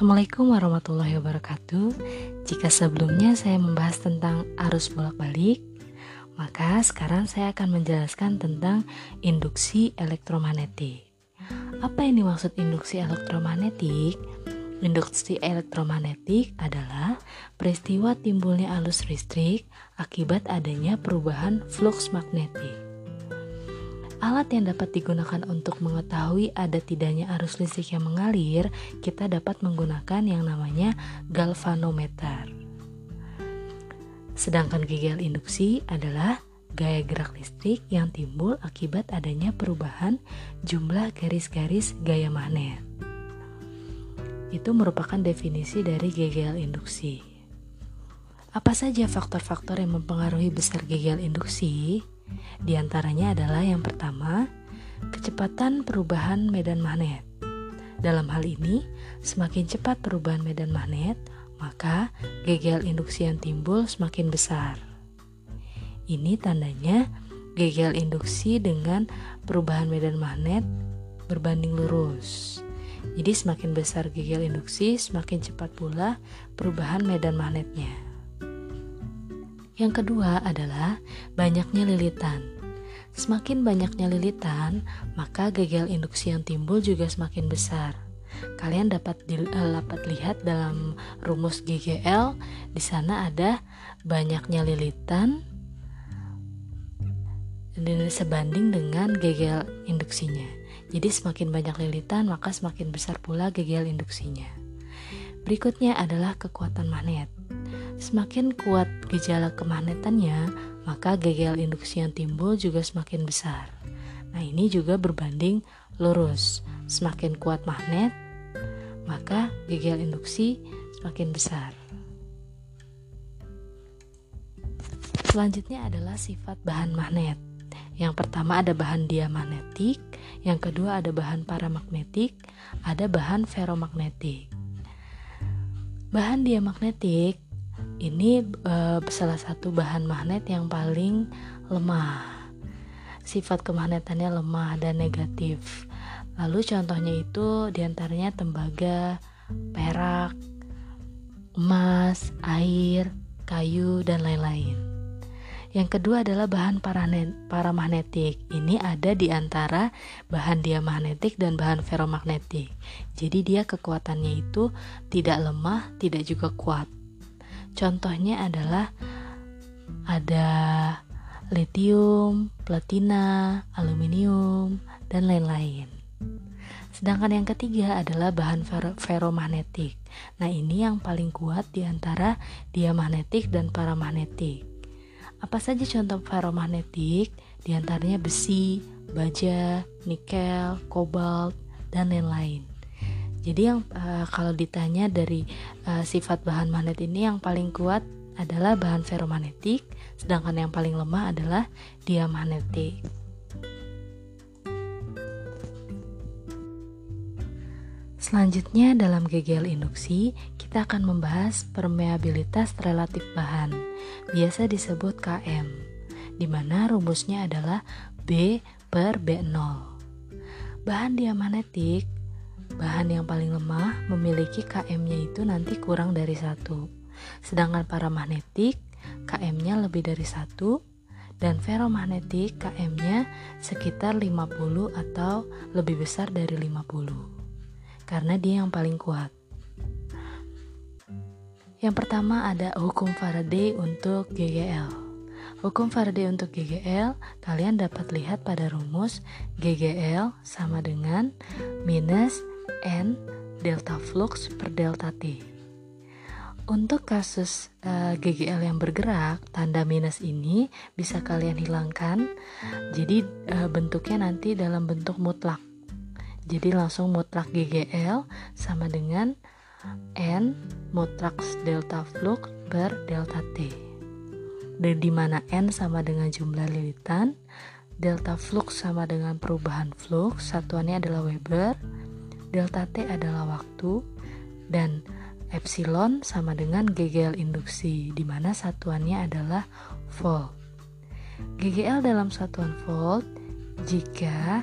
Assalamualaikum warahmatullahi wabarakatuh. Jika sebelumnya saya membahas tentang arus bolak-balik, maka sekarang saya akan menjelaskan tentang induksi elektromagnetik. Apa ini maksud induksi elektromagnetik? Induksi elektromagnetik adalah peristiwa timbulnya arus listrik akibat adanya perubahan flux magnetik. Alat yang dapat digunakan untuk mengetahui ada tidaknya arus listrik yang mengalir, kita dapat menggunakan yang namanya galvanometer. Sedangkan GGL induksi adalah gaya gerak listrik yang timbul akibat adanya perubahan jumlah garis-garis gaya magnet. Itu merupakan definisi dari GGL induksi. Apa saja faktor-faktor yang mempengaruhi besar GGL induksi? Di antaranya adalah yang pertama, kecepatan perubahan medan magnet. Dalam hal ini, semakin cepat perubahan medan magnet, maka GGL induksi yang timbul semakin besar. Ini tandanya GGL induksi dengan perubahan medan magnet berbanding lurus. Jadi semakin besar GGL induksi, semakin cepat pula perubahan medan magnetnya. Yang kedua adalah banyaknya lilitan. Semakin banyaknya lilitan, maka gagal induksi yang timbul juga semakin besar. Kalian dapat dapat lihat dalam rumus GGL di sana ada banyaknya lilitan sebanding dengan GGL induksinya. Jadi semakin banyak lilitan maka semakin besar pula GGL induksinya. Berikutnya adalah kekuatan magnet. Semakin kuat gejala kemagnetannya, maka GGL induksi yang timbul juga semakin besar. Nah, ini juga berbanding lurus. Semakin kuat magnet, maka GGL induksi semakin besar. Selanjutnya adalah sifat bahan magnet. Yang pertama ada bahan diamagnetik, yang kedua ada bahan paramagnetik, ada bahan ferromagnetik. Bahan diamagnetik ini uh, salah satu bahan magnet yang paling lemah. Sifat kemagnetannya lemah dan negatif. Lalu contohnya itu di antaranya tembaga, perak, emas, air, kayu, dan lain-lain. Yang kedua adalah bahan paramagnetik. Ini ada di antara bahan diamagnetik dan bahan ferromagnetik. Jadi dia kekuatannya itu tidak lemah, tidak juga kuat. Contohnya adalah ada lithium, platina, aluminium, dan lain-lain. Sedangkan yang ketiga adalah bahan fer ferromagnetik. Nah, ini yang paling kuat di antara diamagnetik dan paramagnetik. Apa saja contoh ferromagnetik? Di antaranya besi, baja, nikel, kobalt, dan lain-lain. Jadi yang uh, kalau ditanya dari uh, sifat bahan magnet ini yang paling kuat adalah bahan ferromagnetik, sedangkan yang paling lemah adalah diamagnetik. Selanjutnya dalam GGL induksi, kita akan membahas permeabilitas relatif bahan, biasa disebut KM, di mana rumusnya adalah B per B0. Bahan diamagnetik Bahan yang paling lemah memiliki KM-nya itu nanti kurang dari satu. Sedangkan paramagnetik KM-nya lebih dari satu dan ferromagnetik KM-nya sekitar 50 atau lebih besar dari 50. Karena dia yang paling kuat. Yang pertama ada hukum Faraday untuk GGL. Hukum Faraday untuk GGL kalian dapat lihat pada rumus GGL sama dengan minus N delta flux per delta T. Untuk kasus uh, eh, GGL yang bergerak, tanda minus ini bisa kalian hilangkan. Jadi uh, bentuknya nanti dalam bentuk mutlak. Jadi langsung mutlak GGL sama dengan N mutlak delta flux per delta T. Dan di mana N sama dengan jumlah lilitan, delta flux sama dengan perubahan flux, satuannya adalah Weber, delta T adalah waktu, dan epsilon sama dengan GGL induksi, di mana satuannya adalah volt. GGL dalam satuan volt jika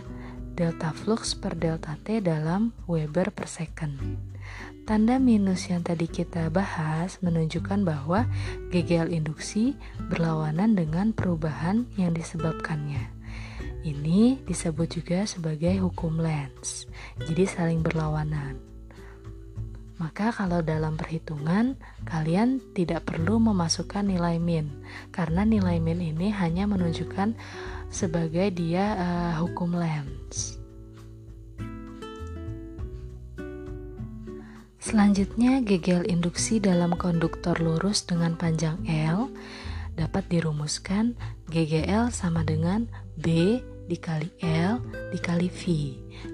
delta flux per delta T dalam Weber per second. Tanda minus yang tadi kita bahas menunjukkan bahwa GGL induksi berlawanan dengan perubahan yang disebabkannya. Ini disebut juga sebagai hukum Lenz, jadi saling berlawanan. Maka kalau dalam perhitungan, kalian tidak perlu memasukkan nilai min, karena nilai min ini hanya menunjukkan sebagai dia uh, hukum Lenz. Selanjutnya, GGL induksi dalam konduktor lurus dengan panjang L dapat dirumuskan GGL sama dengan B dikali L dikali V,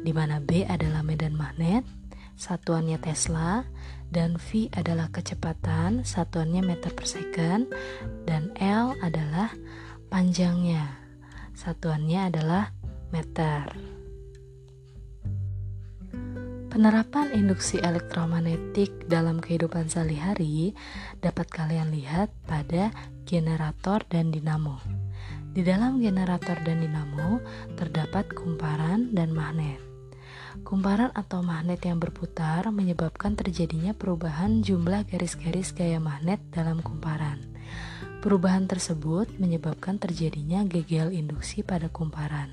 di mana B adalah medan magnet, satuannya Tesla, dan V adalah kecepatan, satuannya meter per second, dan L adalah panjangnya, satuannya adalah meter. Penerapan induksi elektromagnetik dalam kehidupan sehari-hari dapat kalian lihat pada generator dan dinamo. Di dalam generator dan dinamo terdapat kumparan dan magnet. Kumparan atau magnet yang berputar menyebabkan terjadinya perubahan jumlah garis-garis gaya magnet dalam kumparan. Perubahan tersebut menyebabkan terjadinya GGL induksi pada kumparan.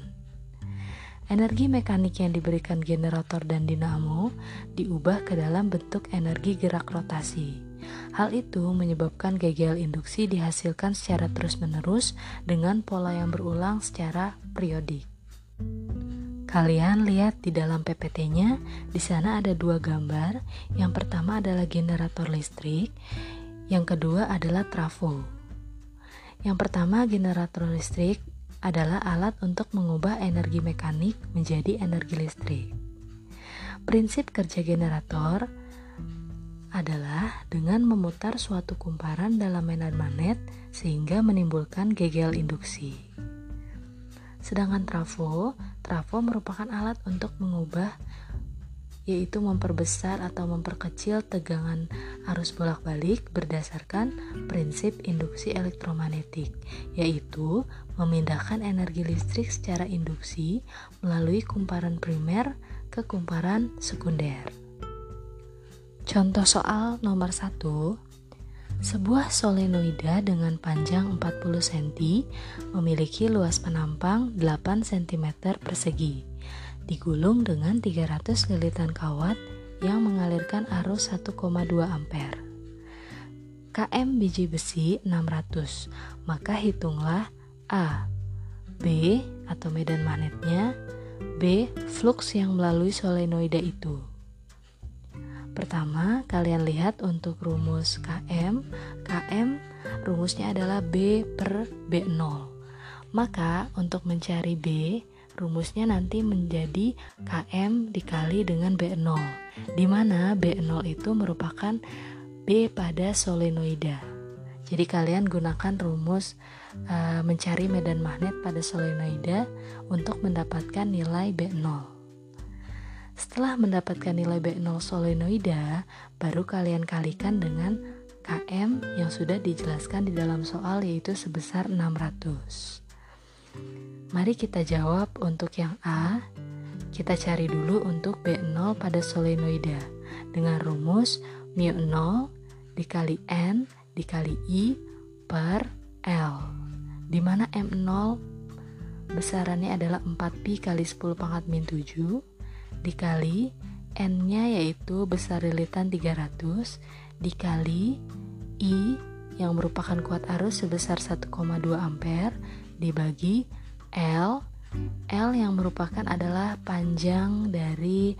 Energi mekanik yang diberikan generator dan dinamo diubah ke dalam bentuk energi gerak rotasi. Hal itu menyebabkan GGL induksi dihasilkan secara terus-menerus dengan pola yang berulang secara periodik. Kalian lihat di dalam PPT-nya, di sana ada dua gambar. Yang pertama adalah generator listrik, yang kedua adalah trafo. Yang pertama generator listrik adalah alat untuk mengubah energi mekanik menjadi energi listrik. Prinsip kerja generator adalah dengan memutar suatu kumparan dalam medan magnet sehingga menimbulkan gegel induksi. Sedangkan trafo, trafo merupakan alat untuk mengubah yaitu memperbesar atau memperkecil tegangan arus bolak-balik berdasarkan prinsip induksi elektromagnetik, yaitu memindahkan energi listrik secara induksi melalui kumparan primer ke kumparan sekunder. Contoh soal nomor 1 sebuah solenoida dengan panjang 40 cm memiliki luas penampang 8 cm persegi digulung dengan 300 lilitan kawat yang mengalirkan arus 1,2 ampere. KM biji besi 600, maka hitunglah A. B atau medan magnetnya, B flux yang melalui solenoida itu. Pertama, kalian lihat untuk rumus KM. KM rumusnya adalah B per B0. Maka untuk mencari B, rumusnya nanti menjadi KM dikali dengan B0 di mana B0 itu merupakan B pada solenoida jadi kalian gunakan rumus uh, mencari medan magnet pada solenoida untuk mendapatkan nilai B0 setelah mendapatkan nilai B0 solenoida baru kalian kalikan dengan KM yang sudah dijelaskan di dalam soal yaitu sebesar 600 Mari kita jawab untuk yang A. Kita cari dulu untuk B0 pada solenoida dengan rumus mu 0 dikali N dikali I per L di mana M0 besarannya adalah 4pi kali 10 pangkat min 7 dikali N-nya yaitu besar lilitan 300 dikali I yang merupakan kuat arus sebesar 1,2 ampere dibagi L. L yang merupakan adalah panjang dari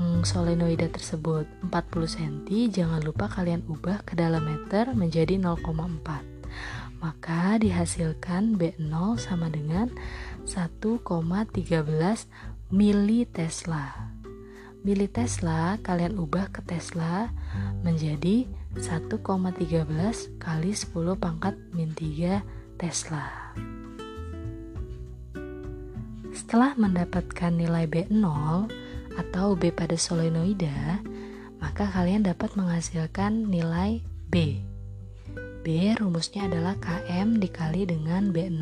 hmm, solenoida tersebut. 40 cm jangan lupa kalian ubah ke dalam meter menjadi 0,4 maka dihasilkan B0 sama dengan 1,13 mili Tesla mili Tesla kalian ubah ke Tesla menjadi 1,13 kali 10 pangkat min 3 Tesla setelah mendapatkan nilai B0 atau B pada solenoida, maka kalian dapat menghasilkan nilai B. B rumusnya adalah KM dikali dengan B0.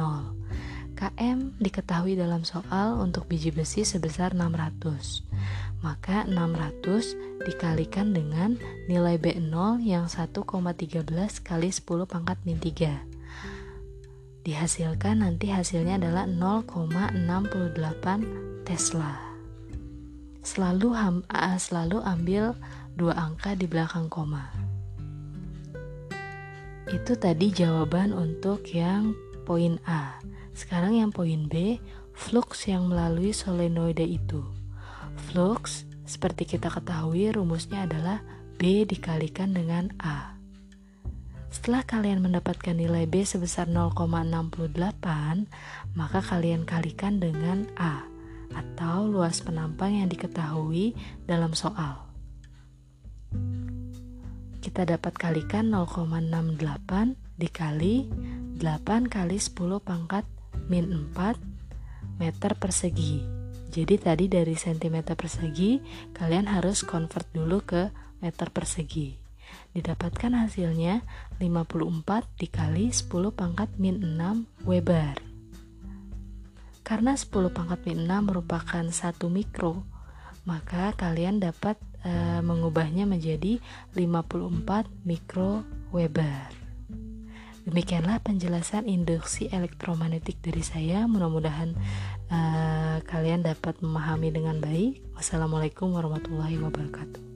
KM diketahui dalam soal untuk biji besi sebesar 600. maka 600 dikalikan dengan nilai B0 yang 1,13 kali 10 pangkat min 3 dihasilkan nanti hasilnya adalah 0,68 Tesla. Selalu ham, selalu ambil dua angka di belakang koma. Itu tadi jawaban untuk yang poin A sekarang yang poin B flux yang melalui solenoide itu Flux, seperti kita ketahui rumusnya adalah B dikalikan dengan A. Setelah kalian mendapatkan nilai B sebesar 0,68, maka kalian kalikan dengan A atau luas penampang yang diketahui dalam soal. Kita dapat kalikan 0,68 dikali 8 kali 10 pangkat min 4 meter persegi. Jadi tadi dari cm persegi kalian harus convert dulu ke meter persegi. Didapatkan hasilnya 54 dikali 10 pangkat min 6 Weber. Karena 10 pangkat min 6 merupakan 1 mikro, maka kalian dapat e, mengubahnya menjadi 54 mikro Weber. Demikianlah penjelasan induksi elektromagnetik dari saya. Mudah-mudahan uh, kalian dapat memahami dengan baik. Wassalamualaikum warahmatullahi wabarakatuh.